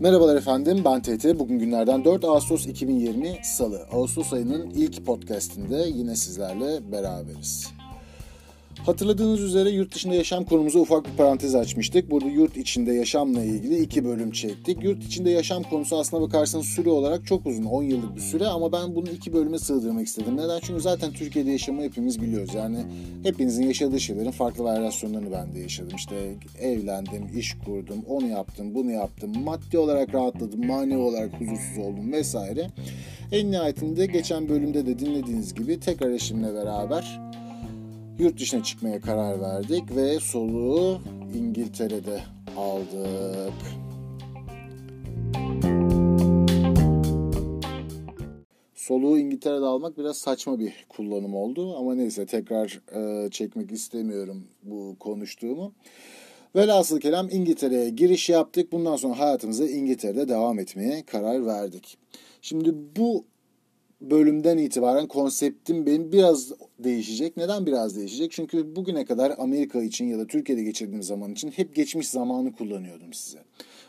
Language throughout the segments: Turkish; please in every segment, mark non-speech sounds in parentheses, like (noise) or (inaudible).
Merhabalar efendim ben TT. Bugün günlerden 4 Ağustos 2020 Salı. Ağustos ayının ilk podcastinde yine sizlerle beraberiz. Hatırladığınız üzere yurt dışında yaşam konumuza ufak bir parantez açmıştık. Burada yurt içinde yaşamla ilgili iki bölüm çektik. Yurt içinde yaşam konusu aslına bakarsanız süre olarak çok uzun, 10 yıllık bir süre ama ben bunu iki bölüme sığdırmak istedim. Neden? Çünkü zaten Türkiye'de yaşamı hepimiz biliyoruz. Yani hepinizin yaşadığı şeylerin farklı varyasyonlarını ben de yaşadım. İşte evlendim, iş kurdum, onu yaptım, bunu yaptım. Maddi olarak rahatladım, manevi olarak huzursuz oldum vesaire. En nihayetinde geçen bölümde de dinlediğiniz gibi tekrar eşimle beraber yurt dışına çıkmaya karar verdik ve soluğu İngiltere'de aldık. Soluğu İngiltere'de almak biraz saçma bir kullanım oldu ama neyse tekrar e, çekmek istemiyorum bu konuştuğumu. Velhasıl kelam İngiltere'ye giriş yaptık. Bundan sonra hayatımıza İngiltere'de devam etmeye karar verdik. Şimdi bu bölümden itibaren konseptim benim biraz değişecek. Neden biraz değişecek? Çünkü bugüne kadar Amerika için ya da Türkiye'de geçirdiğim zaman için hep geçmiş zamanı kullanıyordum size.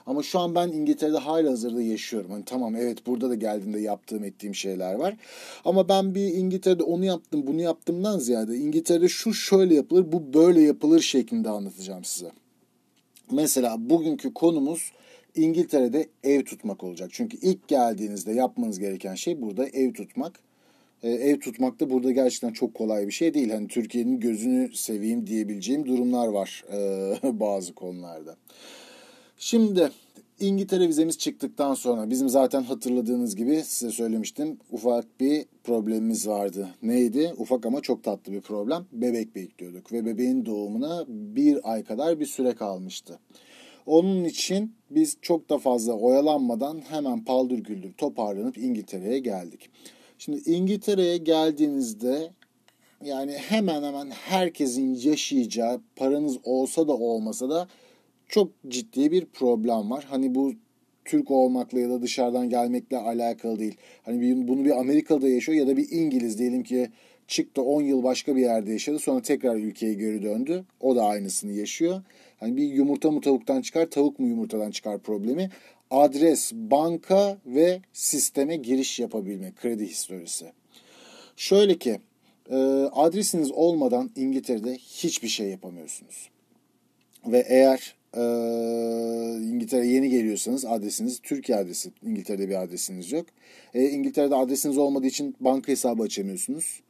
Ama şu an ben İngiltere'de hala hazırda yaşıyorum. Hani tamam evet burada da geldiğimde yaptığım ettiğim şeyler var. Ama ben bir İngiltere'de onu yaptım bunu yaptımdan ziyade İngiltere'de şu şöyle yapılır bu böyle yapılır şeklinde anlatacağım size. Mesela bugünkü konumuz İngiltere'de ev tutmak olacak. Çünkü ilk geldiğinizde yapmanız gereken şey burada ev tutmak. Ee, ev tutmak da burada gerçekten çok kolay bir şey değil. Hani Türkiye'nin gözünü seveyim diyebileceğim durumlar var e, (laughs) bazı konularda. Şimdi İngiltere vizemiz çıktıktan sonra bizim zaten hatırladığınız gibi size söylemiştim ufak bir problemimiz vardı. Neydi? Ufak ama çok tatlı bir problem. Bebek bekliyorduk ve bebeğin doğumuna bir ay kadar bir süre kalmıştı. Onun için biz çok da fazla oyalanmadan hemen paldır güldür toparlanıp İngiltere'ye geldik. Şimdi İngiltere'ye geldiğinizde yani hemen hemen herkesin yaşayacağı paranız olsa da olmasa da çok ciddi bir problem var. Hani bu Türk olmakla ya da dışarıdan gelmekle alakalı değil. Hani bunu bir Amerika'da yaşıyor ya da bir İngiliz diyelim ki çıktı 10 yıl başka bir yerde yaşadı sonra tekrar ülkeye geri döndü. O da aynısını yaşıyor. Hani bir yumurta mı tavuktan çıkar, tavuk mu yumurtadan çıkar problemi. Adres, banka ve sisteme giriş yapabilme, kredi historisi. Şöyle ki, e, adresiniz olmadan İngiltere'de hiçbir şey yapamıyorsunuz. Ve eğer e, İngiltere yeni geliyorsanız adresiniz Türkiye adresi, İngiltere'de bir adresiniz yok. E, İngiltere'de adresiniz olmadığı için banka hesabı açamıyorsunuz.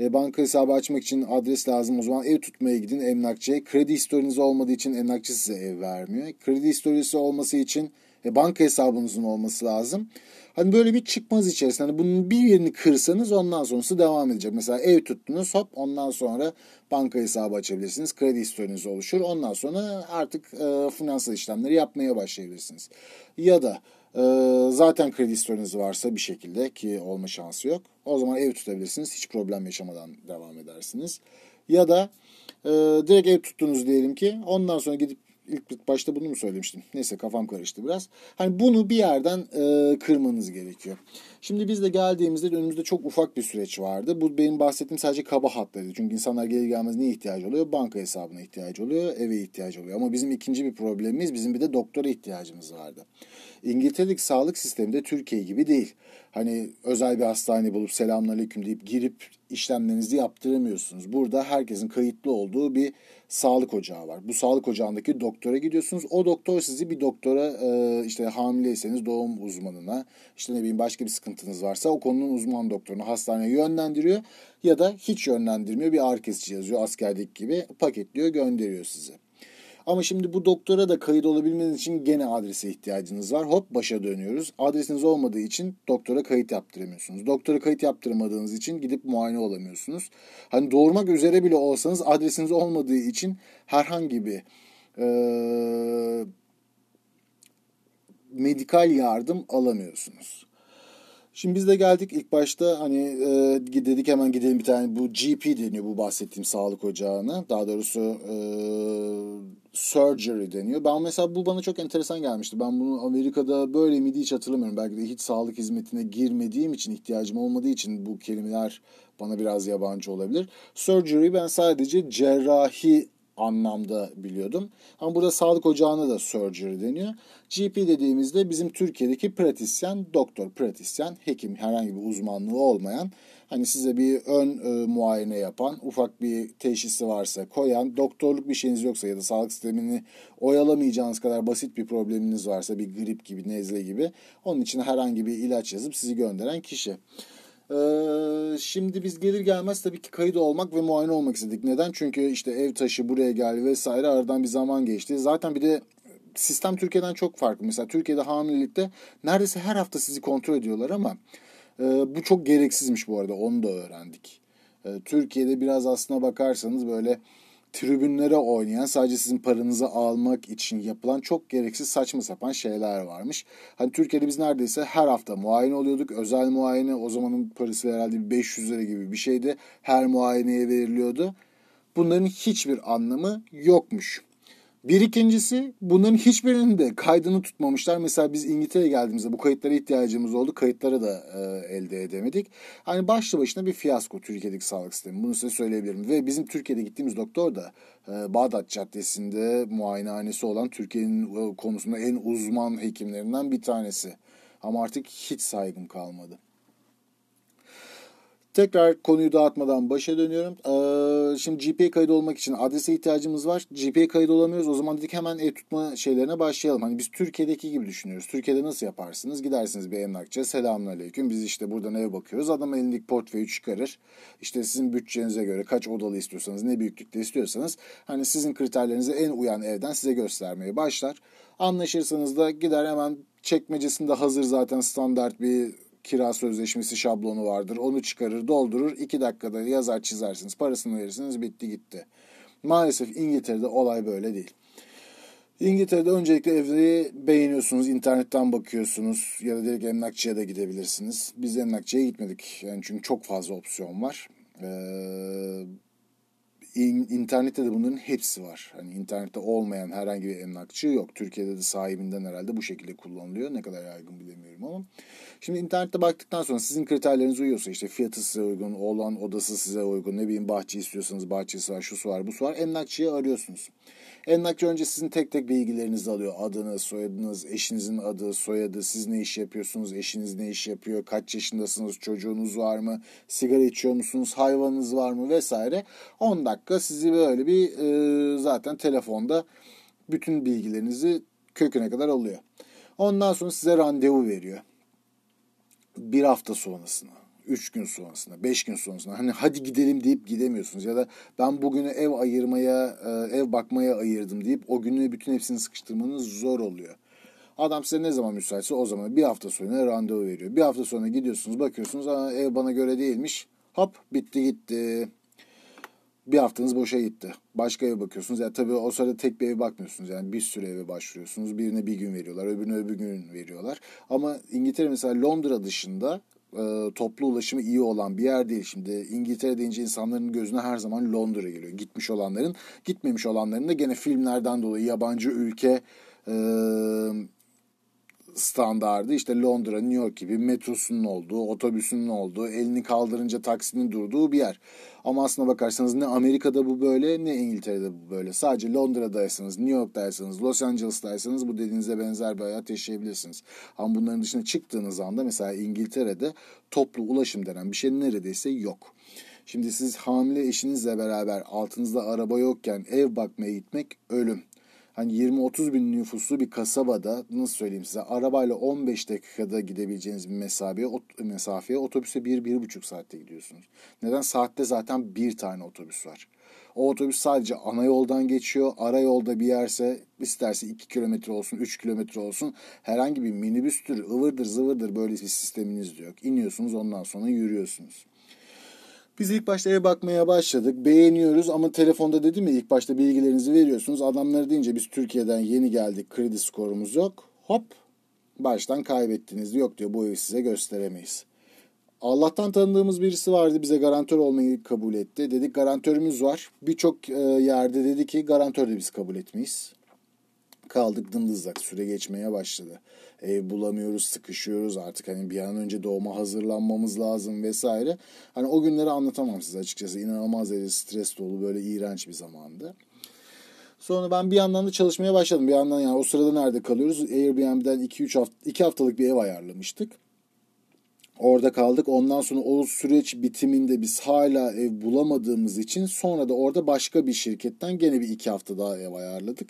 E, banka hesabı açmak için adres lazım. O zaman ev tutmaya gidin emlakçıya. Kredi historiniz olmadığı için emlakçı size ev vermiyor. Kredi historisi olması için e, banka hesabınızın olması lazım. Hani böyle bir çıkmaz içerisinde. Hani bunun bir yerini kırsanız ondan sonrası devam edecek. Mesela ev tuttunuz hop ondan sonra banka hesabı açabilirsiniz. Kredi historiniz oluşur. Ondan sonra artık e, finansal işlemleri yapmaya başlayabilirsiniz. Ya da e, zaten kredi historiniz varsa bir şekilde ki olma şansı yok. O zaman ev tutabilirsiniz. Hiç problem yaşamadan devam edersiniz. Ya da e, direkt ev tuttunuz diyelim ki ondan sonra gidip ilk başta bunu mu söylemiştim? Neyse kafam karıştı biraz. Hani bunu bir yerden e, kırmanız gerekiyor. Şimdi biz de geldiğimizde önümüzde çok ufak bir süreç vardı. Bu benim bahsettiğim sadece kaba hatlarıydı. Çünkü insanlar gelir gelmez neye ihtiyacı oluyor? Banka hesabına ihtiyacı oluyor, eve ihtiyacı oluyor. Ama bizim ikinci bir problemimiz bizim bir de doktora ihtiyacımız vardı. İngiltere'deki sağlık sistemi de Türkiye gibi değil. Hani özel bir hastane bulup selamünaleyküm deyip girip işlemlerinizi yaptıramıyorsunuz. Burada herkesin kayıtlı olduğu bir sağlık ocağı var. Bu sağlık ocağındaki doktora gidiyorsunuz. O doktor sizi bir doktora e, işte hamileyseniz doğum uzmanına işte ne bileyim başka bir sıkıntınız varsa o konunun uzman doktorunu hastaneye yönlendiriyor ya da hiç yönlendirmiyor. Bir ağrı yazıyor askerdeki gibi paketliyor gönderiyor sizi. Ama şimdi bu doktora da kayıt olabilmeniz için gene adrese ihtiyacınız var. Hop başa dönüyoruz. Adresiniz olmadığı için doktora kayıt yaptıramıyorsunuz. Doktora kayıt yaptırmadığınız için gidip muayene olamıyorsunuz. Hani doğurmak üzere bile olsanız adresiniz olmadığı için herhangi bir e, medikal yardım alamıyorsunuz. Şimdi biz de geldik ilk başta hani e, dedik hemen gidelim bir tane bu GP deniyor bu bahsettiğim sağlık ocağına. Daha doğrusu e, surgery deniyor. Ben mesela bu bana çok enteresan gelmişti. Ben bunu Amerika'da böyle miydi hiç hatırlamıyorum. Belki de hiç sağlık hizmetine girmediğim için ihtiyacım olmadığı için bu kelimeler bana biraz yabancı olabilir. Surgery ben sadece cerrahi anlamda biliyordum. Ama burada sağlık ocağına da surgery deniyor. GP dediğimizde bizim Türkiye'deki pratisyen, doktor, pratisyen, hekim herhangi bir uzmanlığı olmayan hani size bir ön e, muayene yapan, ufak bir teşhisi varsa koyan, doktorluk bir şeyiniz yoksa ya da sağlık sistemini oyalamayacağınız kadar basit bir probleminiz varsa bir grip gibi, nezle gibi onun için herhangi bir ilaç yazıp sizi gönderen kişi. Ee, şimdi biz gelir gelmez tabii ki kayıt olmak ve muayene olmak istedik. Neden? Çünkü işte ev taşı buraya geldi vesaire aradan bir zaman geçti. Zaten bir de sistem Türkiye'den çok farklı. Mesela Türkiye'de hamilelikte neredeyse her hafta sizi kontrol ediyorlar ama e, bu çok gereksizmiş bu arada onu da öğrendik. E, Türkiye'de biraz aslına bakarsanız böyle tribünlere oynayan sadece sizin paranızı almak için yapılan çok gereksiz saçma sapan şeyler varmış. Hani Türkiye'de biz neredeyse her hafta muayene oluyorduk. Özel muayene o zamanın parası herhalde 500 lira gibi bir şeydi. Her muayeneye veriliyordu. Bunların hiçbir anlamı yokmuş. Bir ikincisi bunların hiçbirinin de kaydını tutmamışlar. Mesela biz İngiltere'ye geldiğimizde bu kayıtlara ihtiyacımız oldu. Kayıtları da e, elde edemedik. Hani başlı başına bir fiyasko Türkiye'deki sağlık sistemi. Bunu size söyleyebilirim. Ve bizim Türkiye'de gittiğimiz doktor da e, Bağdat Caddesi'nde muayenehanesi olan Türkiye'nin e, konusunda en uzman hekimlerinden bir tanesi. Ama artık hiç saygım kalmadı. Tekrar konuyu dağıtmadan başa dönüyorum. Ee, şimdi GPA kaydı olmak için adrese ihtiyacımız var. GPA kaydı olamıyoruz. O zaman dedik hemen ev tutma şeylerine başlayalım. Hani biz Türkiye'deki gibi düşünüyoruz. Türkiye'de nasıl yaparsınız? Gidersiniz bir emlakçıya. Selamünaleyküm. Biz işte buradan ev bakıyoruz. Adam elindeki portföyü çıkarır. İşte sizin bütçenize göre kaç odalı istiyorsanız, ne büyüklükte istiyorsanız hani sizin kriterlerinize en uyan evden size göstermeye başlar. Anlaşırsanız da gider hemen çekmecesinde hazır zaten standart bir kira sözleşmesi şablonu vardır. Onu çıkarır, doldurur. iki dakikada yazar çizersiniz. Parasını verirsiniz. Bitti gitti. Maalesef İngiltere'de olay böyle değil. İngiltere'de öncelikle evi beğeniyorsunuz, internetten bakıyorsunuz ya da direkt emlakçıya da gidebilirsiniz. Biz emlakçıya gitmedik yani çünkü çok fazla opsiyon var. Ee, internette de bunların hepsi var. Hani internette olmayan herhangi bir emlakçı yok. Türkiye'de de sahibinden herhalde bu şekilde kullanılıyor. Ne kadar yaygın bilemiyorum ama. Şimdi internette baktıktan sonra sizin kriterleriniz uyuyorsa işte fiyatı size uygun, olan odası size uygun, ne bileyim bahçe istiyorsanız bahçesi var, şu var, bu var. Emlakçıyı arıyorsunuz. Emlakçı önce sizin tek tek bilgilerinizi alıyor. Adınız, soyadınız, eşinizin adı, soyadı, siz ne iş yapıyorsunuz, eşiniz ne iş yapıyor, kaç yaşındasınız, çocuğunuz var mı, sigara içiyor musunuz, hayvanınız var mı vesaire. 10 dakika sizi böyle bir e, zaten telefonda bütün bilgilerinizi köküne kadar alıyor. Ondan sonra size randevu veriyor. Bir hafta sonrasına 3 gün sonrasında, 5 gün sonrasında hani hadi gidelim deyip gidemiyorsunuz ya da ben bugünü ev ayırmaya, e, ev bakmaya ayırdım deyip o günü bütün hepsini sıkıştırmanız zor oluyor. Adam size ne zaman müsaitse o zaman bir hafta sonra randevu veriyor. Bir hafta sonra gidiyorsunuz bakıyorsunuz Aa, ev bana göre değilmiş. Hop bitti gitti. Bir haftanız boşa gitti. Başka eve bakıyorsunuz. Ya tabii o sırada tek bir eve bakmıyorsunuz. Yani bir sürü eve başvuruyorsunuz. Birine bir gün veriyorlar, öbürüne öbür gün veriyorlar. Ama İngiltere mesela Londra dışında e, toplu ulaşımı iyi olan bir yer değil. Şimdi İngiltere deyince insanların gözüne her zaman Londra geliyor. Gitmiş olanların, gitmemiş olanların da gene filmlerden dolayı yabancı ülke e, standardı işte Londra, New York gibi metrosunun olduğu, otobüsünün olduğu, elini kaldırınca taksinin durduğu bir yer. Ama aslına bakarsanız ne Amerika'da bu böyle ne İngiltere'de bu böyle. Sadece Londra'daysanız, New York'daysanız, Los Angeles'taysanız bu dediğinize benzer bir hayat yaşayabilirsiniz. Ama bunların dışına çıktığınız anda mesela İngiltere'de toplu ulaşım denen bir şey neredeyse yok. Şimdi siz hamile eşinizle beraber altınızda araba yokken ev bakmaya gitmek ölüm hani 20-30 bin nüfuslu bir kasabada nasıl söyleyeyim size arabayla 15 dakikada gidebileceğiniz bir mesafeye, mesafeye otobüse 1-1,5 saatte gidiyorsunuz. Neden? Saatte zaten bir tane otobüs var. O otobüs sadece ana yoldan geçiyor. Ara yolda bir yerse isterse 2 kilometre olsun, 3 kilometre olsun. Herhangi bir minibüstür, ıvırdır zıvırdır böyle bir sisteminiz de yok. İniyorsunuz ondan sonra yürüyorsunuz. Biz ilk başta eve bakmaya başladık. Beğeniyoruz ama telefonda dedim ya ilk başta bilgilerinizi veriyorsunuz. Adamları deyince biz Türkiye'den yeni geldik. Kredi skorumuz yok. Hop baştan kaybettiniz. Yok diyor bu evi size gösteremeyiz. Allah'tan tanıdığımız birisi vardı bize garantör olmayı kabul etti. Dedik garantörümüz var. Birçok e, yerde dedi ki garantör de biz kabul etmeyiz. Kaldık dındızlak süre geçmeye başladı ev bulamıyoruz, sıkışıyoruz artık hani bir an önce doğuma hazırlanmamız lazım vesaire. Hani o günleri anlatamam size açıkçası. inanılmaz derece stres dolu böyle iğrenç bir zamandı. Sonra ben bir yandan da çalışmaya başladım. Bir yandan yani o sırada nerede kalıyoruz? Airbnb'den 2-3 hafta 2 haftalık bir ev ayarlamıştık. Orada kaldık. Ondan sonra o süreç bitiminde biz hala ev bulamadığımız için sonra da orada başka bir şirketten gene bir iki hafta daha ev ayarladık.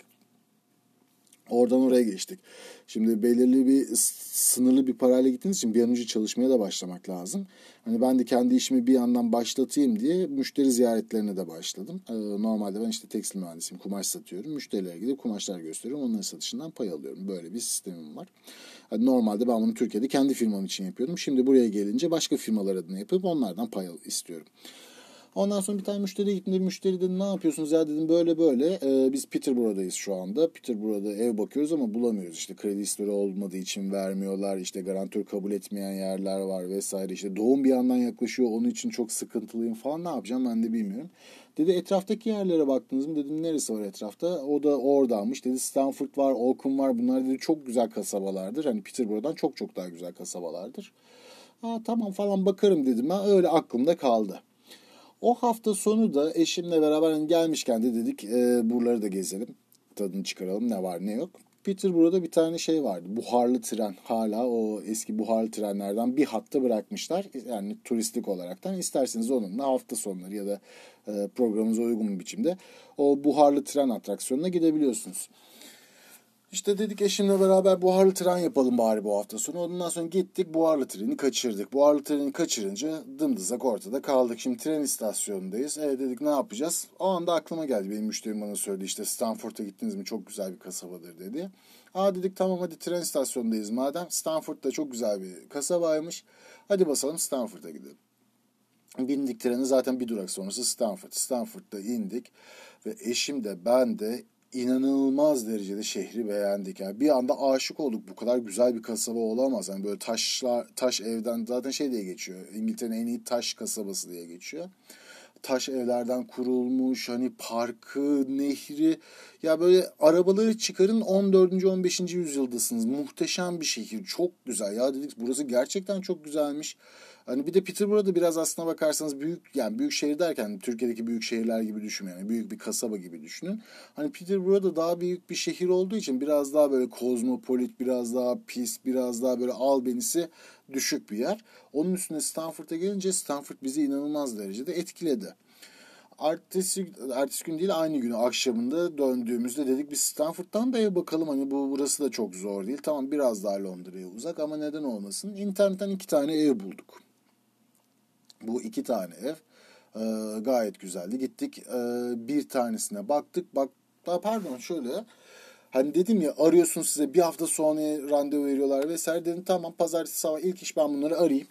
Oradan oraya geçtik. Şimdi belirli bir sınırlı bir parayla gittiğiniz için bir an önce çalışmaya da başlamak lazım. Hani ben de kendi işimi bir yandan başlatayım diye müşteri ziyaretlerine de başladım. Ee, normalde ben işte tekstil mühendisiyim, kumaş satıyorum. Müşterilere gidip kumaşlar gösteriyorum. Onların satışından pay alıyorum. Böyle bir sistemim var. Yani normalde ben bunu Türkiye'de kendi firmam için yapıyordum. Şimdi buraya gelince başka firmalar adına yapıp onlardan pay istiyorum. Ondan sonra bir tane müşteriye gittim. Dedim, müşteri dedi ne yapıyorsunuz ya dedim böyle böyle. Ee, biz Peterborough'dayız şu anda. Peterborough'da ev bakıyoruz ama bulamıyoruz. İşte kredi histori olmadığı için vermiyorlar. İşte garantör kabul etmeyen yerler var vesaire. İşte doğum bir yandan yaklaşıyor. Onun için çok sıkıntılıyım falan. Ne yapacağım ben de bilmiyorum. Dedi etraftaki yerlere baktınız mı? Dedim neresi var etrafta? O da oradaymış. Dedi Stanford var, Oakham var. Bunlar dedi çok güzel kasabalardır. Hani Peterborough'dan çok çok daha güzel kasabalardır. Ha, tamam falan bakarım dedim ben. Öyle aklımda kaldı. O hafta sonu da eşimle beraber hani gelmişken de dedik e, buraları da gezelim. Tadını çıkaralım ne var ne yok. Peterborough'da bir tane şey vardı. Buharlı tren. Hala o eski buharlı trenlerden bir hatta bırakmışlar. Yani turistik olaraktan. isterseniz onunla hafta sonları ya da e, programınıza uygun bir biçimde o buharlı tren atraksiyonuna gidebiliyorsunuz. İşte dedik eşimle beraber buharlı tren yapalım bari bu hafta sonu. Ondan sonra gittik buharlı treni kaçırdık. Buharlı treni kaçırınca dımdızak ortada kaldık. Şimdi tren istasyonundayız. E dedik ne yapacağız? O anda aklıma geldi. Benim müşterim bana söyledi işte Stanford'a gittiniz mi çok güzel bir kasabadır dedi. Aa dedik tamam hadi tren istasyonundayız madem. Stanford'da çok güzel bir kasabaymış. Hadi basalım Stanford'a gidelim. Bindik treni zaten bir durak sonrası Stanford. Stanford'da indik ve eşim de ben de inanılmaz derecede şehri beğendik. Yani bir anda aşık olduk. Bu kadar güzel bir kasaba olamaz. Yani böyle taşlar, taş evden zaten şey diye geçiyor. İngiltere'nin en iyi taş kasabası diye geçiyor. Taş evlerden kurulmuş hani parkı, nehri ya böyle arabaları çıkarın 14. 15. yüzyıldasınız. Muhteşem bir şehir. Çok güzel. Ya dedik burası gerçekten çok güzelmiş. Hani bir de Peterborough'da biraz aslına bakarsanız büyük yani büyük şehir derken Türkiye'deki büyük şehirler gibi düşünmeyin. Yani büyük bir kasaba gibi düşünün. Hani Peterborough'da daha büyük bir şehir olduğu için biraz daha böyle kozmopolit, biraz daha pis, biraz daha böyle albenisi düşük bir yer. Onun üstüne Stanford'a gelince Stanford bizi inanılmaz derecede etkiledi. Ertesi, ertesi gün değil aynı günü akşamında döndüğümüzde dedik biz Stanford'dan da bakalım hani bu burası da çok zor değil. Tamam biraz daha Londra'ya uzak ama neden olmasın. İnternetten iki tane ev bulduk. Bu iki tane ev e, gayet güzeldi. Gittik e, bir tanesine baktık. Bak pardon şöyle hani dedim ya arıyorsun size bir hafta sonra randevu veriyorlar vesaire dedim tamam pazartesi sabah ilk iş ben bunları arayayım.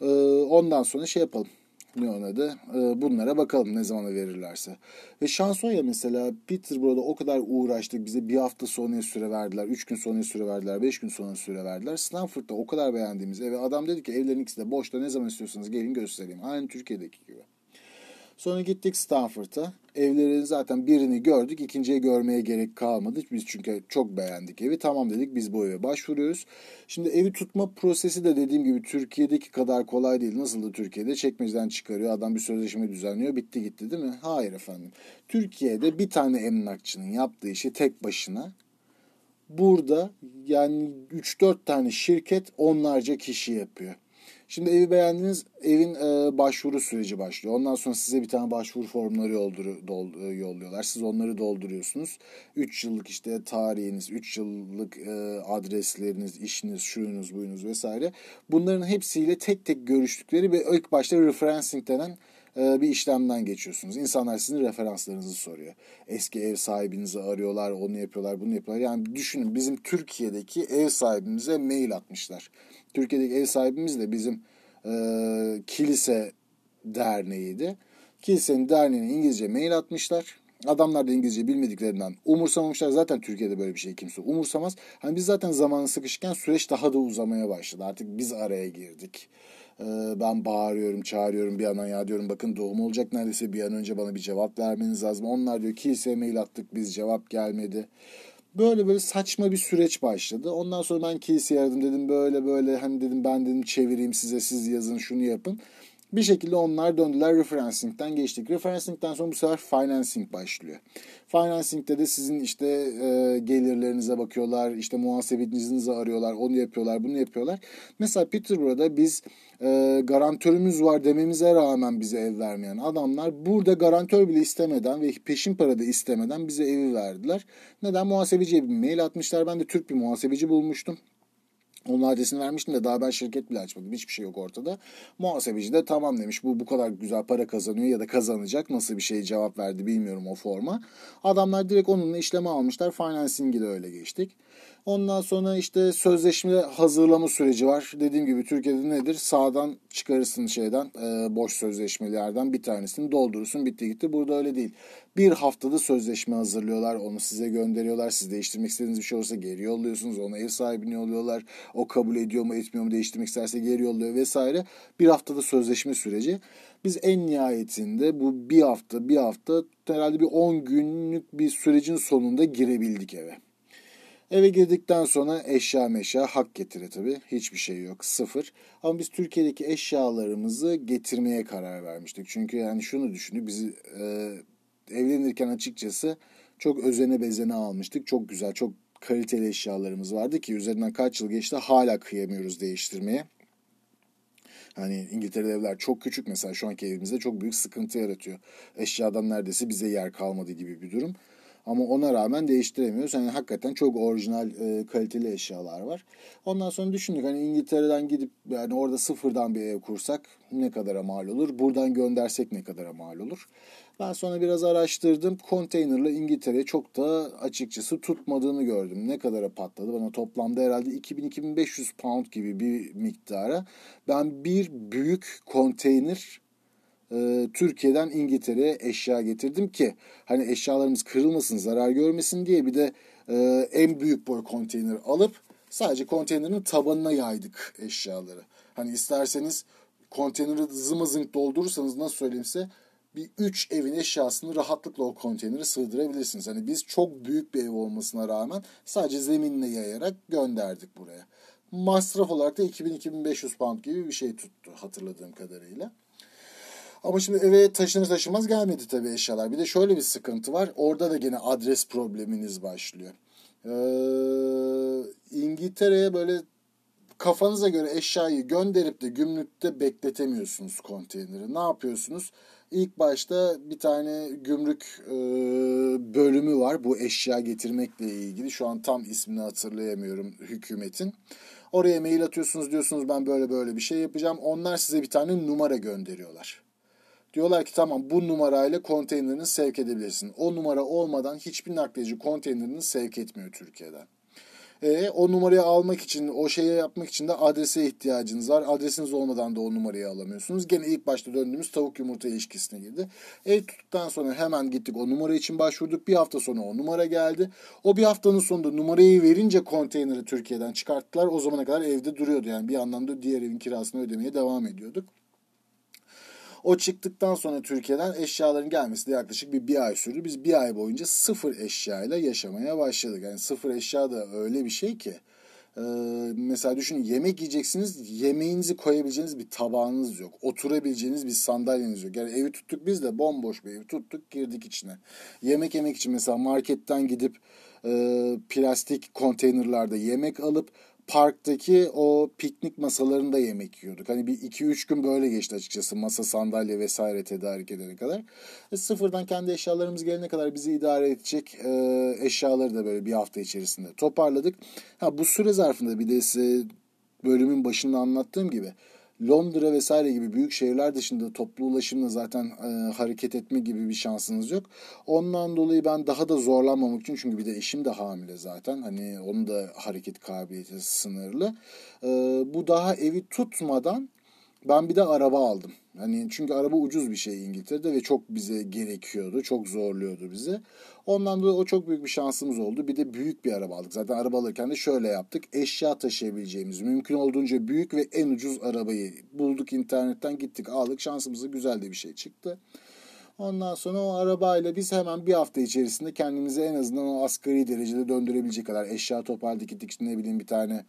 E, ondan sonra şey yapalım ne ona da e, bunlara bakalım ne zaman verirlerse. Ve şans o ya mesela Peterborough'da o kadar uğraştık bize bir hafta sonra süre verdiler, üç gün sonra süre verdiler, beş gün sonra süre verdiler. Stanford'da o kadar beğendiğimiz eve adam dedi ki evlerin ikisi de boşta ne zaman istiyorsanız gelin göstereyim. Aynı Türkiye'deki gibi. Sonra gittik Stanford'a. Evlerin zaten birini gördük. ikinciye görmeye gerek kalmadı. Biz çünkü çok beğendik evi. Tamam dedik biz bu eve başvuruyoruz. Şimdi evi tutma prosesi de dediğim gibi Türkiye'deki kadar kolay değil. Nasıl da Türkiye'de çekmeceden çıkarıyor. Adam bir sözleşme düzenliyor. Bitti gitti değil mi? Hayır efendim. Türkiye'de bir tane emlakçının yaptığı işi tek başına burada yani 3-4 tane şirket onlarca kişi yapıyor. Şimdi evi beğendiniz, evin e, başvuru süreci başlıyor. Ondan sonra size bir tane başvuru formları yoldur, dol, e, yolluyorlar. Siz onları dolduruyorsunuz. 3 yıllık işte tarihiniz, 3 yıllık e, adresleriniz, işiniz, şuyunuz, buyunuz vesaire. Bunların hepsiyle tek tek görüştükleri ve ilk başta referencing denen e, bir işlemden geçiyorsunuz. İnsanlar sizin referanslarınızı soruyor. Eski ev sahibinizi arıyorlar, onu yapıyorlar, bunu yapıyorlar. Yani düşünün bizim Türkiye'deki ev sahibimize mail atmışlar. Türkiye'deki ev sahibimiz de bizim e, kilise derneğiydi. Kilisenin derneğine İngilizce mail atmışlar. Adamlar da İngilizce bilmediklerinden umursamamışlar. Zaten Türkiye'de böyle bir şey kimse umursamaz. Hani biz zaten zamanı sıkışırken süreç daha da uzamaya başladı. Artık biz araya girdik. Ee, ben bağırıyorum, çağırıyorum bir yandan ya diyorum bakın doğum olacak neredeyse bir an önce bana bir cevap vermeniz lazım. Onlar diyor kiliseye mail attık biz cevap gelmedi. Böyle böyle saçma bir süreç başladı. Ondan sonra ben kiliseye aradım dedim böyle böyle hani dedim ben dedim çevireyim size siz yazın şunu yapın. Bir şekilde onlar döndüler referencing'den geçtik. Referencing'den sonra bu sefer financing başlıyor. Financing'de de sizin işte e, gelirlerinize bakıyorlar, işte muhasebecinizi arıyorlar, onu yapıyorlar, bunu yapıyorlar. Mesela Peterborough'da biz e, garantörümüz var dememize rağmen bize ev vermeyen adamlar burada garantör bile istemeden ve peşin para da istemeden bize evi verdiler. Neden? Muhasebeciye bir mail atmışlar. Ben de Türk bir muhasebeci bulmuştum. Onun adresini vermiştim de daha ben şirket bile açmadım. Hiçbir şey yok ortada. Muhasebeci de tamam demiş. Bu bu kadar güzel para kazanıyor ya da kazanacak. Nasıl bir şey cevap verdi bilmiyorum o forma. Adamlar direkt onunla işleme almışlar. Financing'i de öyle geçtik. Ondan sonra işte sözleşme hazırlama süreci var. Dediğim gibi Türkiye'de nedir? Sağdan çıkarırsın şeyden e, boş sözleşmelerden bir tanesini doldurursun bitti gitti. Burada öyle değil. Bir haftada sözleşme hazırlıyorlar. Onu size gönderiyorlar. Siz değiştirmek istediğiniz bir şey olursa geri yolluyorsunuz. Ona ev sahibini yolluyorlar. O kabul ediyor mu etmiyor mu değiştirmek isterse geri yolluyor vesaire. Bir haftada sözleşme süreci. Biz en nihayetinde bu bir hafta bir hafta herhalde bir 10 günlük bir sürecin sonunda girebildik eve. Eve girdikten sonra eşya meşya hak getire tabii. Hiçbir şey yok. Sıfır. Ama biz Türkiye'deki eşyalarımızı getirmeye karar vermiştik. Çünkü yani şunu düşündük. Bizi e, evlenirken açıkçası çok özene bezene almıştık. Çok güzel, çok kaliteli eşyalarımız vardı ki üzerinden kaç yıl geçti hala kıyamıyoruz değiştirmeye. Hani İngiltere'de evler çok küçük mesela şu anki evimizde çok büyük sıkıntı yaratıyor. Eşyadan neredeyse bize yer kalmadı gibi bir durum. Ama ona rağmen değiştiremiyoruz. Yani hakikaten çok orijinal e, kaliteli eşyalar var. Ondan sonra düşündük hani İngiltere'den gidip yani orada sıfırdan bir ev kursak ne kadara mal olur? Buradan göndersek ne kadara mal olur? Ben sonra biraz araştırdım. Konteynerla İngiltere çok da açıkçası tutmadığını gördüm. Ne kadara patladı? Bana toplamda herhalde 2000-2500 pound gibi bir miktara. Ben bir büyük konteyner e, Türkiye'den İngiltere'ye eşya getirdim ki hani eşyalarımız kırılmasın, zarar görmesin diye bir de e, en büyük boy konteyner alıp sadece konteynerin tabanına yaydık eşyaları. Hani isterseniz konteyneri zımızınk doldurursanız nasıl söyleyeyim size bir üç evin eşyasını rahatlıkla o konteynere sığdırabilirsiniz. Hani biz çok büyük bir ev olmasına rağmen sadece zeminle yayarak gönderdik buraya. Masraf olarak da 2000-2500 pound gibi bir şey tuttu hatırladığım kadarıyla. Ama şimdi eve taşınır taşımaz gelmedi tabii eşyalar. Bir de şöyle bir sıkıntı var. Orada da gene adres probleminiz başlıyor. Ee, İngiltere'ye böyle kafanıza göre eşyayı gönderip de gümrükte bekletemiyorsunuz konteyneri. Ne yapıyorsunuz? İlk başta bir tane gümrük e, bölümü var bu eşya getirmekle ilgili. Şu an tam ismini hatırlayamıyorum hükümetin. Oraya mail atıyorsunuz diyorsunuz ben böyle böyle bir şey yapacağım. Onlar size bir tane numara gönderiyorlar. Diyorlar ki tamam bu numarayla konteynerini sevk edebilirsin. O numara olmadan hiçbir nakliyeci konteynerini sevk etmiyor Türkiye'den. E, o numarayı almak için, o şeyi yapmak için de adrese ihtiyacınız var. Adresiniz olmadan da o numarayı alamıyorsunuz. Gene ilk başta döndüğümüz tavuk yumurta ilişkisine girdi. Ev tuttuktan sonra hemen gittik o numara için başvurduk. Bir hafta sonra o numara geldi. O bir haftanın sonunda numarayı verince konteyneri Türkiye'den çıkarttılar. O zamana kadar evde duruyordu. Yani bir anlamda diğer evin kirasını ödemeye devam ediyorduk. O çıktıktan sonra Türkiye'den eşyaların gelmesi de yaklaşık bir, bir ay sürdü. Biz bir ay boyunca sıfır eşyayla yaşamaya başladık. Yani sıfır eşya da öyle bir şey ki. Ee, mesela düşünün yemek yiyeceksiniz yemeğinizi koyabileceğiniz bir tabağınız yok. Oturabileceğiniz bir sandalyeniz yok. Yani evi tuttuk biz de bomboş bir ev tuttuk girdik içine. Yemek yemek için mesela marketten gidip e, plastik konteynerlarda yemek alıp parktaki o piknik masalarında yemek yiyorduk. Hani bir iki üç gün böyle geçti açıkçası masa sandalye vesaire tedarik edene kadar. E, sıfırdan kendi eşyalarımız gelene kadar bizi idare edecek e, eşyaları da böyle bir hafta içerisinde toparladık. Ha bu süre zarfında bir de size bölümün başında anlattığım gibi Londra vesaire gibi büyük şehirler dışında toplu ulaşımla zaten e, hareket etme gibi bir şansınız yok. Ondan dolayı ben daha da zorlanmamak için çünkü bir de eşim de hamile zaten. Hani onun da hareket kabiliyeti sınırlı. E, bu daha evi tutmadan ben bir de araba aldım. Hani çünkü araba ucuz bir şey İngiltere'de ve çok bize gerekiyordu. Çok zorluyordu bizi. Ondan dolayı o çok büyük bir şansımız oldu. Bir de büyük bir araba aldık. Zaten araba alırken de şöyle yaptık. Eşya taşıyabileceğimiz, mümkün olduğunca büyük ve en ucuz arabayı bulduk internetten gittik aldık. Şansımıza güzel de bir şey çıktı. Ondan sonra o arabayla biz hemen bir hafta içerisinde kendimizi en azından o asgari derecede döndürebilecek kadar eşya toparladık gittik ne bileyim bir tane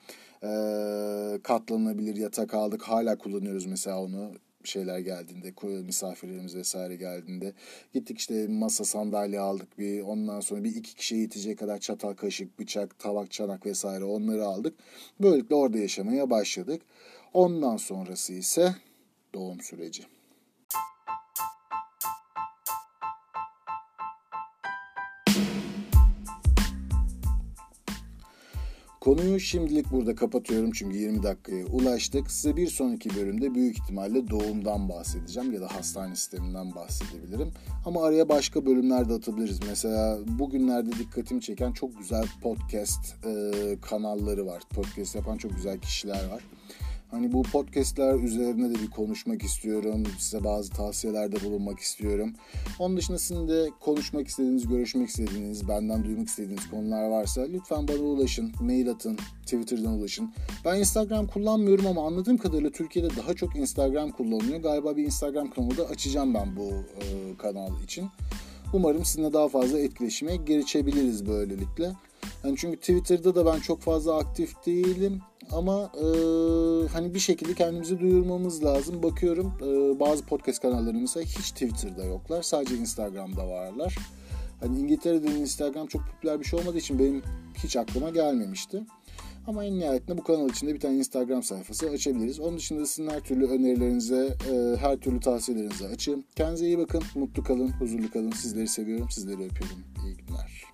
katlanabilir yatak aldık. Hala kullanıyoruz mesela onu. şeyler geldiğinde, misafirlerimiz vesaire geldiğinde gittik işte masa sandalye aldık bir ondan sonra bir iki kişiye yetecek kadar çatal, kaşık, bıçak, tabak, çanak vesaire onları aldık. Böylelikle orada yaşamaya başladık. Ondan sonrası ise doğum süreci. Konuyu şimdilik burada kapatıyorum çünkü 20 dakikaya ulaştık. Size bir sonraki bölümde büyük ihtimalle doğumdan bahsedeceğim ya da hastane sisteminden bahsedebilirim. Ama araya başka bölümler de atabiliriz. Mesela bugünlerde dikkatimi çeken çok güzel podcast e, kanalları var. Podcast yapan çok güzel kişiler var. Hani bu podcastler üzerine de bir konuşmak istiyorum. Size bazı tavsiyelerde bulunmak istiyorum. Onun dışında sizin de konuşmak istediğiniz, görüşmek istediğiniz, benden duymak istediğiniz konular varsa lütfen bana ulaşın. Mail atın, Twitter'dan ulaşın. Ben Instagram kullanmıyorum ama anladığım kadarıyla Türkiye'de daha çok Instagram kullanılıyor. Galiba bir Instagram kanalı da açacağım ben bu e, kanal için. Umarım sizinle daha fazla etkileşime geçebiliriz böylelikle. Yani çünkü Twitter'da da ben çok fazla aktif değilim ama e, hani bir şekilde kendimizi duyurmamız lazım. Bakıyorum e, bazı podcast kanallarımızda hiç Twitter'da yoklar. Sadece Instagram'da varlar. Hani İngiltere'de Instagram çok popüler bir şey olmadığı için benim hiç aklıma gelmemişti. Ama en nihayetinde bu kanal içinde bir tane Instagram sayfası açabiliriz. Onun dışında sizin her türlü önerilerinize, e, her türlü tavsiyelerinize açığım. Kendinize iyi bakın, mutlu kalın, huzurlu kalın. Sizleri seviyorum, sizleri öpüyorum. İyi günler.